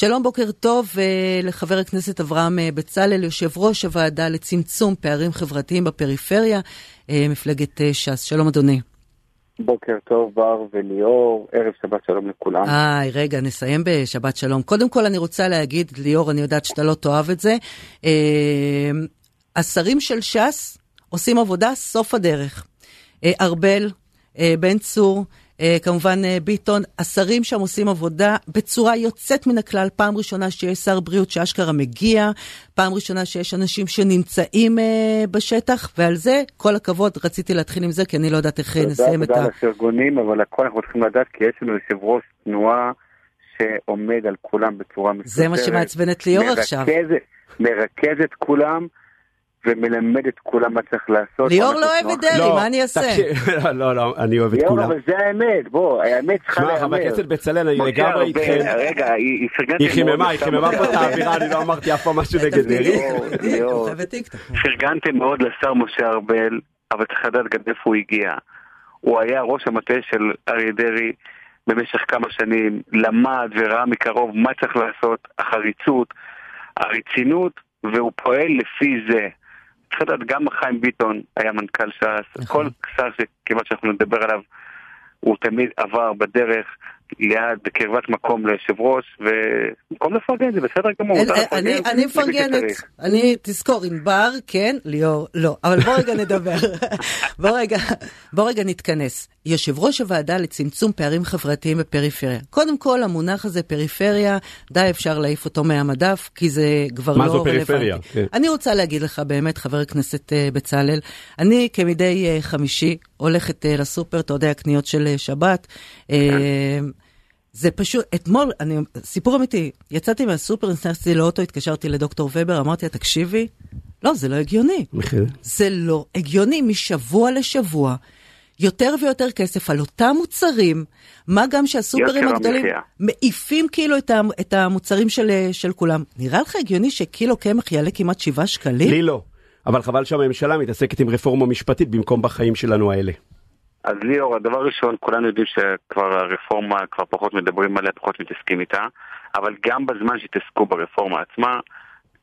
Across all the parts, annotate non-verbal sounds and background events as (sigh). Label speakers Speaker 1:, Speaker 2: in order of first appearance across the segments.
Speaker 1: שלום, בוקר טוב לחבר הכנסת אברהם בצלאל, יושב ראש הוועדה לצמצום פערים חברתיים בפריפריה, מפלגת ש"ס. שלום, אדוני.
Speaker 2: בוקר טוב, בר וליאור, ערב שבת שלום לכולם.
Speaker 1: איי, רגע, נסיים בשבת שלום. קודם כל אני רוצה להגיד, ליאור, אני יודעת שאתה לא תאהב את זה, אה, השרים של ש"ס עושים עבודה סוף הדרך. אה, ארבל, אה, בן צור, אה, כמובן אה, ביטון, השרים שם עושים עבודה בצורה יוצאת מן הכלל. פעם ראשונה שיש שר בריאות שאשכרה מגיע, פעם ראשונה שיש אנשים שנמצאים אה, בשטח, ועל זה כל הכבוד, רציתי להתחיל עם זה, כי אני לא יודעת איך נסיים את ה...
Speaker 2: תודה לפרגונים, אבל הכל אנחנו צריכים לדעת, כי יש לנו יושב ראש תנועה שעומד על כולם בצורה מסודרת.
Speaker 1: זה מה שמעצבן את ליאור עכשיו.
Speaker 2: מרכז את כולם. ומלמד את כולם מה צריך לעשות.
Speaker 1: ליאור לא אוהב את דרעי,
Speaker 3: לא,
Speaker 1: מה אני אעשה? (laughs)
Speaker 3: לא, לא, אני אוהב את
Speaker 2: ליאור,
Speaker 3: כולם.
Speaker 2: אבל זה האמת, בוא, האמת צריכה
Speaker 3: שמע,
Speaker 2: להיאמר.
Speaker 3: חבר הכנסת בצלאל, אני לגמרי איתכם.
Speaker 2: רגע, היא פרגנתי
Speaker 3: היא חיממה, היא חיממה פה את האווירה, אני לא אמרתי אף פעם משהו נגד דרעי.
Speaker 2: ליאור, ליאור.
Speaker 1: טיקטוק.
Speaker 2: פרגנתם מאוד לשר משה ארבל, אבל צריך לדעת גם איפה הוא הגיע. הוא היה ראש המטה של אריה דרעי במשך כמה שנים, למד וראה מקרוב מה צריך לעשות, החריצות, הרצינות, והוא פועל לפי זה. צריך לדעת, גם חיים ביטון היה מנכ"ל ש"ס,
Speaker 1: נכון.
Speaker 2: כל שר שכמעט שאנחנו נדבר עליו, הוא תמיד עבר בדרך ליד, בקרבת מקום ליושב ראש, ובמקום לפרגן זה בסדר גמור. מותר
Speaker 1: אני- מפרגנת,
Speaker 2: שצריך.
Speaker 1: אני, תזכור, ענבר, כן, ליאור, לא. אבל בוא רגע נדבר. (laughs) בוא רגע, בוא רגע נתכנס. יושב ראש הוועדה לצמצום פערים חברתיים בפריפריה. קודם כל, המונח הזה, פריפריה, די אפשר להעיף אותו מהמדף, כי זה כבר
Speaker 3: מה
Speaker 1: לא
Speaker 3: זו
Speaker 1: רלוונטי.
Speaker 3: פריפריה? כן.
Speaker 1: אני רוצה להגיד לך באמת, חבר הכנסת אה, בצלאל, אני כמדי אה, חמישי הולכת אה, לסופר, אתה יודע, קניות של שבת. זה פשוט, אתמול, אני, סיפור אמיתי, יצאתי מהסופר, נכנסתי לאוטו, התקשרתי לדוקטור ובר, אמרתי לה, תקשיבי, לא, זה לא הגיוני.
Speaker 3: מחיר.
Speaker 1: זה לא הגיוני משבוע לשבוע. יותר ויותר כסף על אותם מוצרים, מה גם שהסופרים הגדולים. מעיפים כאילו את, ה, את המוצרים של, של כולם. נראה לך הגיוני שקילו קמח יעלה כמעט 7 שקלים?
Speaker 3: לי לא. אבל חבל שהממשלה מתעסקת עם רפורמה משפטית במקום בחיים שלנו האלה.
Speaker 2: אז ליאור, הדבר הראשון, כולנו יודעים שכבר הרפורמה, כבר פחות מדברים עליה, פחות מתעסקים איתה, אבל גם בזמן שהתעסקו ברפורמה עצמה,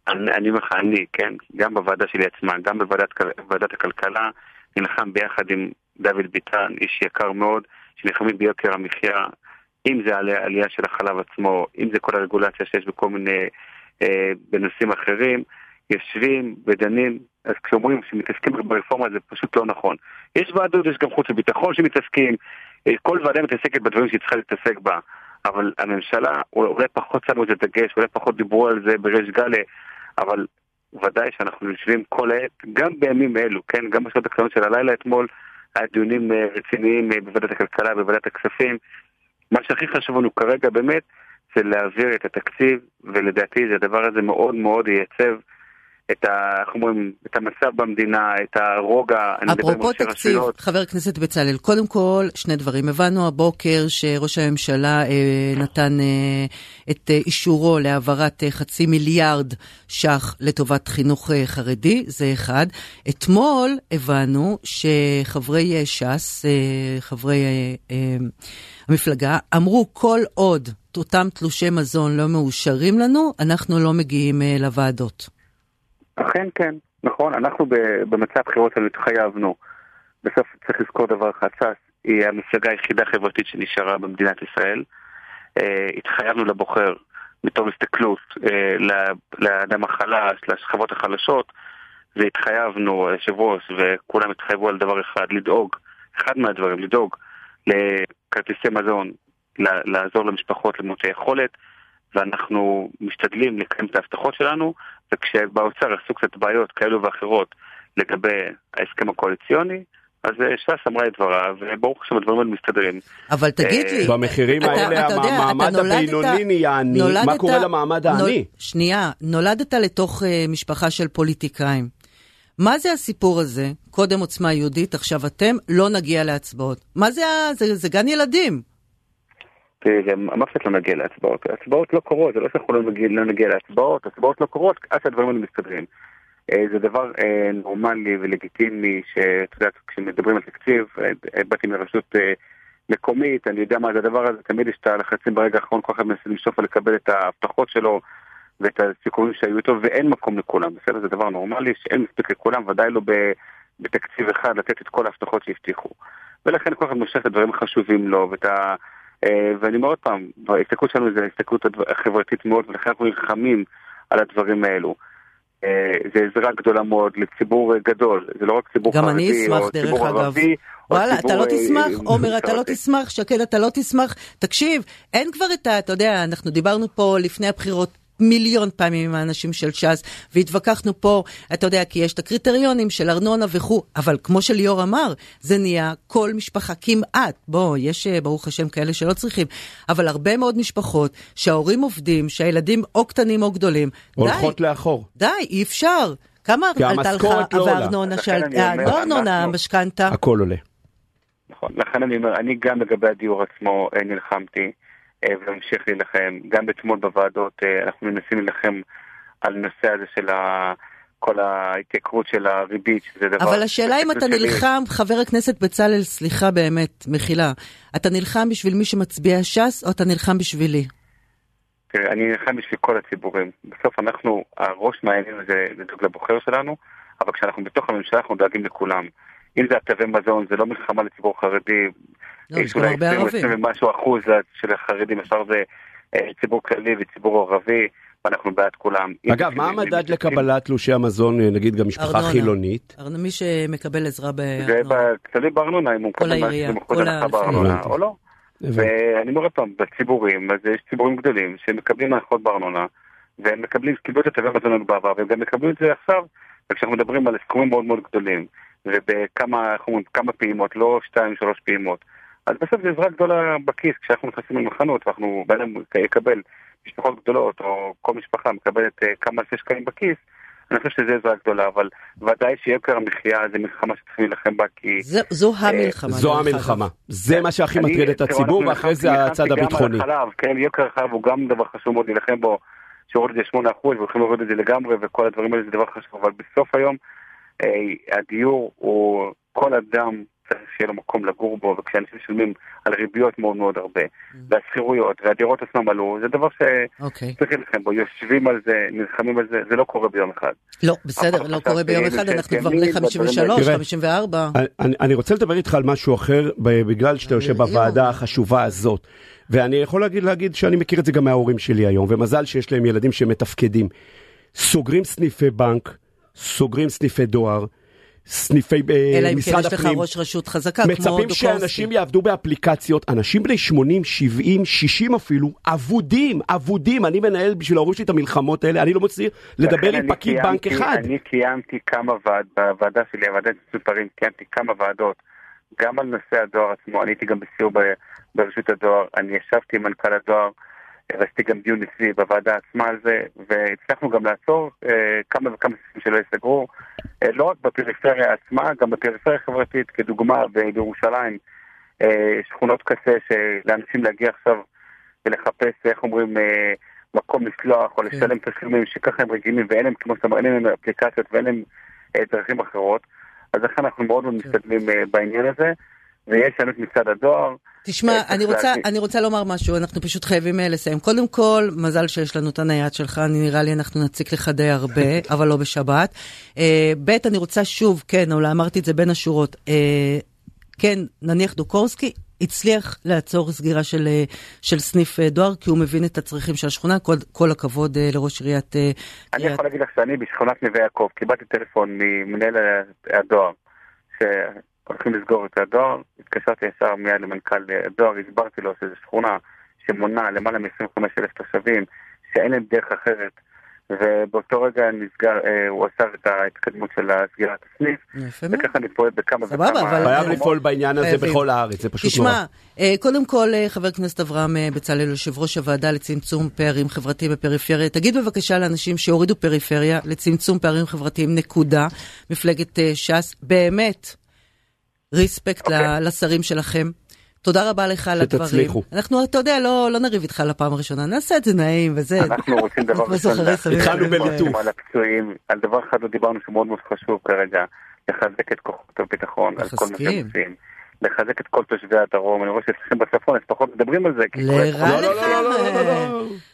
Speaker 2: אני אומר לך, אני, כן, גם בוועדה שלי עצמה, גם בוועדת כל- ועדת הכלכלה, נלחם ביחד עם דוד ביטן, איש יקר מאוד, שנלחמים ביוקר המחיה, אם זה עלי- עלייה של החלב עצמו, אם זה כל הרגולציה שיש בכל מיני, אה, בנושאים אחרים, יושבים ודנים, אז כשאומרים שמתעסקים ברפורמה זה פשוט לא נכון. יש ועדות, יש גם חוץ וביטחון שמתעסקים, אה, כל ועדה מתעסקת בדברים שהיא צריכה להתעסק בה, אבל הממשלה, אולי פחות שמו את הדגש, אולי פחות דיברו על זה בריש גלי, אבל ודאי שאנחנו יושבים כל העת, גם בימים אלו, כן, גם בשעות הקטנות של הלילה אתמול, דיונים אה, רציניים אה, בוועדת הכלכלה, בוועדת הכספים. מה שהכי חשוב לנו כרגע באמת, זה להעביר את התקציב, ולדעתי הדבר הזה מאוד מאוד ייצב את, ה, איך אומרים, את המצב במדינה, את הרוגע,
Speaker 1: אפרופו תקציב,
Speaker 2: רשויות.
Speaker 1: חבר הכנסת בצלאל, קודם כל, שני דברים. הבנו הבוקר שראש הממשלה אה, נתן אה, את אה, אישורו להעברת אה, חצי מיליארד ש"ח לטובת חינוך אה, חרדי, זה אחד. אתמול הבנו שחברי אה, ש"ס, אה, חברי אה, אה, המפלגה, אמרו כל עוד אותם תלושי מזון לא מאושרים לנו, אנחנו לא מגיעים אה, לוועדות.
Speaker 2: אכן כן, נכון, אנחנו ב- במצע הבחירות שלנו התחייבנו. בסוף צריך לזכור דבר אחד, ש"ס היא המפלגה היחידה החברתית שנשארה במדינת ישראל. אה, התחייבנו לבוחר מתוך הסתכלות אה, לאדם החלש, לשכבות החלשות, והתחייבנו, היושב ראש וכולם התחייבו על דבר אחד, לדאוג, אחד מהדברים, לדאוג לכרטיסי מזון, לעזור למשפחות למעוטי יכולת, ואנחנו משתדלים לקיים את ההבטחות שלנו, וכשבאוצר עשו קצת בעיות כאלו ואחרות לגבי ההסכם הקואליציוני, אז אה, ש"ס אמרה את דברה, וברוך השם הדברים האלה מסתדרים.
Speaker 1: אבל תגיד
Speaker 2: אה,
Speaker 1: לי,
Speaker 3: במחירים
Speaker 1: אתה-
Speaker 3: האלה
Speaker 1: אתה יודע,
Speaker 3: המעמד
Speaker 1: אתה
Speaker 3: הבינוני נהיה עני, מה קורה למעמד העני?
Speaker 1: שנייה, נולדת לתוך uh, משפחה של פוליטיקאים. מה זה הסיפור הזה? קודם עוצמה יהודית, עכשיו אתם, לא נגיע להצבעות. מה זה, ה- זה, זה גן ילדים.
Speaker 2: תראי, זה ממש לא נגיע להצבעות. הצבעות לא קורות, זה לא שאנחנו לא נגיע, לא להצבעות, הצבעות לא קורות עד שהדברים האלה מסתדרים. אה, זה דבר אה, נורמלי ולגיטימי, שאת יודעת, כשמדברים על תקציב, אה, אה, באתי מרשות אה, מקומית, אני יודע מה זה הדבר הזה, תמיד יש את הלחצים ברגע האחרון, כל אחד מנסה למשוך ולקבל את ההבטחות שלו ואת הסיכומים שהיו איתו, ואין מקום לכולם, בסדר? זה דבר נורמלי, שאין מספיק לכולם, ודאי לא בתקציב אחד לתת את כל ההבטחות שהבטיחו. ולכן כל אחד מושך את הדברים החשובים לו, ואת ה... אה, ואני אומר עוד פעם, ההסתכלות שלנו זה הסתכלות חברתית מאוד, ולכן אנחנו נלחמים על הדברים האלו. אה, זה עזרה גדולה מאוד לציבור גדול, זה לא רק ציבור חרדי או ציבור ערבי.
Speaker 1: וואלה, אתה לא אה, תשמח, עומר, אתה לא תשמח, שקד, אתה לא תשמח. תקשיב, אין כבר את ה... אתה יודע, אנחנו דיברנו פה לפני הבחירות מיליון פעמים עם האנשים של ש"ס, והתווכחנו פה, אתה יודע, כי יש את הקריטריונים של ארנונה וכו', אבל כמו שליאור אמר, זה נהיה כל משפחה כמעט, בוא, יש אה, ברוך השם כאלה שלא צריכים, אבל הרבה מאוד משפחות שההורים עובדים, שהילדים או קטנים או גדולים,
Speaker 3: הולכות לאחור.
Speaker 1: די, אי אפשר. כמה עלתה לך
Speaker 3: לא
Speaker 1: הארנונה, לא ארנונה, המשכנתה?
Speaker 3: הכל עולה.
Speaker 2: נכון, לכן אני אומר, אני גם לגבי הדיור עצמו אה, נלחמתי. אה, ונמשיך להילחם. גם אתמול בוועדות אה, אנחנו מנסים להילחם על נושא הזה של ה... כל ההתייקרות של הריבית, שזה דבר...
Speaker 1: אבל השאלה אם אתה. נלחם, חבר הכנסת בצלאל, סליחה באמת, מחילה, אתה נלחם בשביל מי שמצביע ש"ס, או אתה נלחם בשבילי?
Speaker 2: תראה, אני נלחם בשביל כל הציבורים. בסוף אנחנו, הראש מעיינים זה לדאוג לבוחר שלנו, אבל כשאנחנו בתוך הממשלה אנחנו דואגים לכולם. אם זה התווי מזון, זה לא מלחמה לציבור חרדי,
Speaker 1: לא, יש כבר הרבה ערבים.
Speaker 2: אולי 20 ומשהו אחוז של החרדים, השאר זה אה, ציבור כללי וציבור ערבי. ואנחנו בעד כולם.
Speaker 3: אגב, מה המדד לקבלת תלושי המזון, אה, נגיד גם משפחה חילונית?
Speaker 1: ארנונה, מי שמקבל עזרה בארנונה.
Speaker 2: זה תלוי בארנונה, אם הוא
Speaker 1: מקבל העירייה, בארנונה
Speaker 2: או לא. ואני אומר עוד פעם, בציבורים, אז יש ציבורים גדולים שמקבלים הנחות בארנונה, והם מקבלים, קיבלו את התווי מזון בעבר, והם גם מקבלים את זה עכשיו, וכשאנחנו מדברים על סכומים מאוד מאוד גדולים, ובכמה, איך אומרים, כמה פעימות, לא שתיים, שלוש פעימות. אז בסוף זו עזרה גדולה בכיס, כשאנחנו נכנסים למחנות ואנחנו, בן אדם יקבל משפחות גדולות, או כל משפחה מקבלת uh, כמה אלפי שקלים בכיס, אני חושב שזו עזרה גדולה, אבל ודאי שיוקר המחיה זה מלחמה שצריכים להילחם בה, כי...
Speaker 1: זו, זו אה, המלחמה.
Speaker 3: זו המלחמה. זה מה שהכי מטריד את הציבור, ואחרי זה הצד הביטחוני.
Speaker 2: כן, יוקר החלב הוא גם דבר חשוב מאוד להילחם בו, שהוריד את זה 8% והולכים להוריד את זה לגמרי, וכל הדברים האלה זה דבר חשוב, אבל בסוף היום אה, הדיור הוא כל אדם צריך שיהיה לו מקום לגור בו, וכשאנשים משלמים על ריביות מאוד מאוד הרבה, mm. והשכירויות, והדירות עצמם עלו, זה דבר
Speaker 1: אוקיי.
Speaker 2: שצריך להילחם בו, יושבים על זה, נלחמים על זה, זה לא קורה ביום אחד.
Speaker 1: לא, בסדר, לא קורה ביום אחד, אנחנו כבר בני 53, 54.
Speaker 3: אני רוצה לדבר איתך על משהו אחר, בגלל שאתה יושב בוועדה החשובה הזאת. ואני יכול להגיד, להגיד שאני מכיר את זה גם מההורים שלי היום, ומזל שיש להם ילדים שמתפקדים. סוגרים סניפי בנק, סוגרים סניפי דואר, סניפי משרד הפנים.
Speaker 1: אלא אם כן יש לך ראש רשות חזקה, כמו דוקורסקי.
Speaker 3: מצפים שאנשים יעבדו באפליקציות, אנשים בני 80, 70, 60 אפילו, אבודים, אבודים. אני מנהל בשביל ההורים שלי את המלחמות האלה, אני לא מוציא לדבר עם פקיד בנק אחד.
Speaker 2: אני קיימתי כמה ועד, בוועדה שלי, הוועדת סופרים, קיימתי כמה ועדות, גם על נושא הדואר עצמו, אני הייתי גם בסיור ברשות הדואר, אני ישבתי עם מנכ"ל הדואר. ועשיתי גם דיון אצלי בוועדה עצמה על זה, והצלחנו גם לעצור אה, כמה וכמה סעיפים שלא ייסגרו, אה, לא רק בפריפריה עצמה, גם בפריפריה חברתית, כדוגמה בירושלים, אה, שכונות קצה שלאנשים להגיע עכשיו ולחפש, איך אומרים, מקום לסלוח או כן. לשלם תשלומים שככה הם רגילים ואין להם, כמו שאתה אומר, אין להם אפליקציות ואין להם דרכים אחרות, אז לכן אנחנו מאוד מאוד כן. משתדלים בעניין הזה. ויש לנו את מצד הדואר.
Speaker 1: תשמע, אני רוצה, אני רוצה לומר משהו, אנחנו פשוט חייבים אה, לסיים. קודם כל, מזל שיש לנו את הנייד שלך, אני נראה לי אנחנו נציק לך די הרבה, (laughs) אבל לא בשבת. אה, ב', אני רוצה שוב, כן, אולי אמרתי את זה בין השורות, כן, נניח דוקורסקי, הצליח לעצור סגירה של, של סניף דואר, כי הוא מבין את הצרכים של השכונה. כל, כל הכבוד לראש עיריית...
Speaker 2: אני יכול להגיד לך שאני בשכונת נווה יעקב קיבלתי טלפון ממנהל הדואר, הולכים לסגור את הדואר, התקשרתי ישר מיד למנכ"ל הדואר, הסברתי לו שזו שכונה שמונה למעלה מ-25 אלף תושבים, שאין להם דרך אחרת, ובאותו רגע נסגר, אה, הוא אסר את ההתקדמות של סגירת הסניף, וככה אני פועל בכמה וכמה...
Speaker 3: סבבה, אבל... חייב לפעול בעניין הזה בכל הארץ, זה פשוט נורא.
Speaker 1: תשמע, אה, קודם כל, אה, חבר הכנסת אברהם אה, בצלאל, יושב ראש הוועדה לצמצום פערים חברתיים בפריפריה, תגיד בבקשה לאנשים שהורידו פריפריה לצמצום פערים חברתיים, נקודה, מפלגת ש"ס, באמת. ריספקט okay. אוקיי. לשרים שלכם. תודה רבה לך על הדברים.
Speaker 3: שתצליחו.
Speaker 1: אנחנו, אתה יודע, לא, לא נריב איתך לפעם הראשונה, נעשה את זה נעים וזה.
Speaker 2: אנחנו רוצים דבר ראשון,
Speaker 3: התחלנו בליטוף.
Speaker 2: על הפצועים, על דבר אחד לא דיברנו שהוא מאוד מאוד חשוב כרגע, לחזק את כוחות הביטחון, על כל מה שהם עושים. לחזק את כל תושבי הדרום, אני רואה שאצלכם בצפון אז פחות מדברים על זה.
Speaker 1: לרע לך,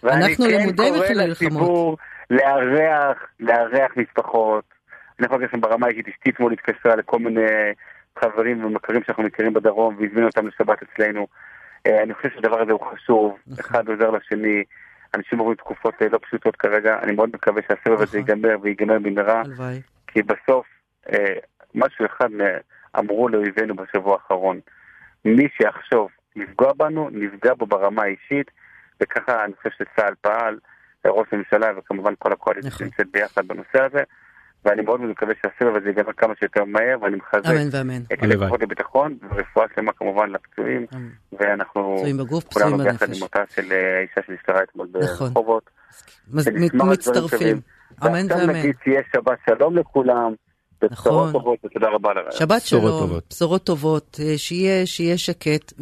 Speaker 1: אנחנו למודי
Speaker 2: מלחמות. לארח, לארח משפחות. אני יכול להגיד לכם ברמה האישית, אשתי אתמול התקשרה לכל מיני חברים ומכרים שאנחנו מכירים בדרום והזמינו אותם לשבת אצלנו. אה, אני חושב שהדבר הזה הוא חשוב, נכון. אחד עוזר לשני. אנשים עוברים תקופות אה, לא פשוטות כרגע, אני מאוד מקווה שהסבב הזה נכון. ייגמר וייגמר במהרה, כי בסוף אה, משהו אחד אמרו לאויבינו בשבוע האחרון, מי שיחשוב לפגוע בנו, נפגע בו ברמה האישית, וככה אני חושב שצה"ל פעל, ראש הממשלה וכמובן כל הקואליציה נכון. שנמצאת ביחד בנושא הזה. ואני מאוד מקווה שהסבב הזה ייגמר כמה שיותר מהר, ואני מחזק את הלקוחות לביטחון, ורפואה שלמה כמובן לפצועים, ואנחנו כולנו ביחד עם אותה של אה, אישה שנפטרה אתמול נכון. ברחובות.
Speaker 1: מצטרפים, אמן ואמן. ועכשיו
Speaker 2: נגיד שיהיה שבת שלום לכולם. נכון. טובות, ותודה רבה על
Speaker 1: שבת שלום, בשורות טובות, אה, שיהיה, שקט.